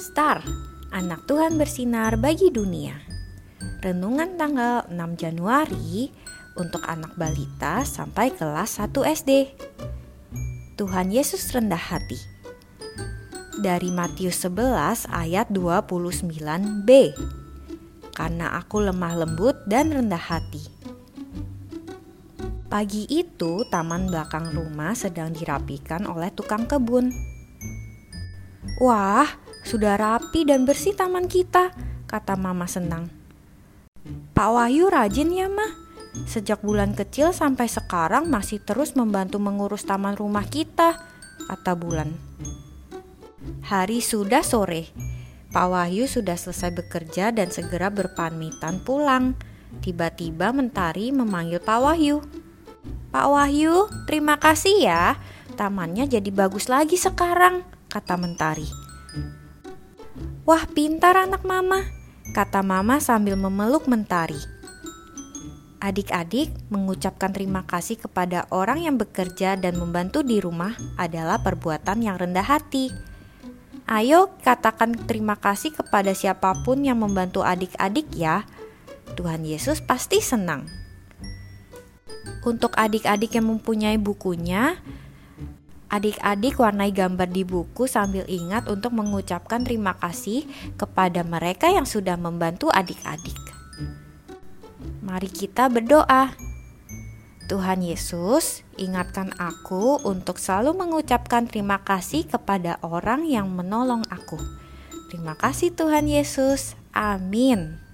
Star, anak Tuhan bersinar bagi dunia. Renungan tanggal 6 Januari untuk anak balita sampai kelas 1 SD. Tuhan Yesus rendah hati. Dari Matius 11 ayat 29b. Karena aku lemah lembut dan rendah hati. Pagi itu, taman belakang rumah sedang dirapikan oleh tukang kebun. Wah, sudah rapi dan bersih taman kita, kata Mama senang. Pak Wahyu rajin ya, Mah. Sejak bulan kecil sampai sekarang masih terus membantu mengurus taman rumah kita, kata Bulan. Hari sudah sore. Pak Wahyu sudah selesai bekerja dan segera berpamitan pulang. Tiba-tiba Mentari memanggil Pak Wahyu. Pak Wahyu, terima kasih ya. Tamannya jadi bagus lagi sekarang, kata Mentari. Wah, pintar anak mama, kata mama sambil memeluk Mentari. Adik-adik mengucapkan terima kasih kepada orang yang bekerja dan membantu di rumah adalah perbuatan yang rendah hati. Ayo katakan terima kasih kepada siapa pun yang membantu adik-adik ya. Tuhan Yesus pasti senang. Untuk adik-adik yang mempunyai bukunya, adik-adik warnai gambar di buku sambil ingat untuk mengucapkan terima kasih kepada mereka yang sudah membantu adik-adik. Mari kita berdoa. Tuhan Yesus, ingatkan aku untuk selalu mengucapkan terima kasih kepada orang yang menolong aku. Terima kasih, Tuhan Yesus. Amin.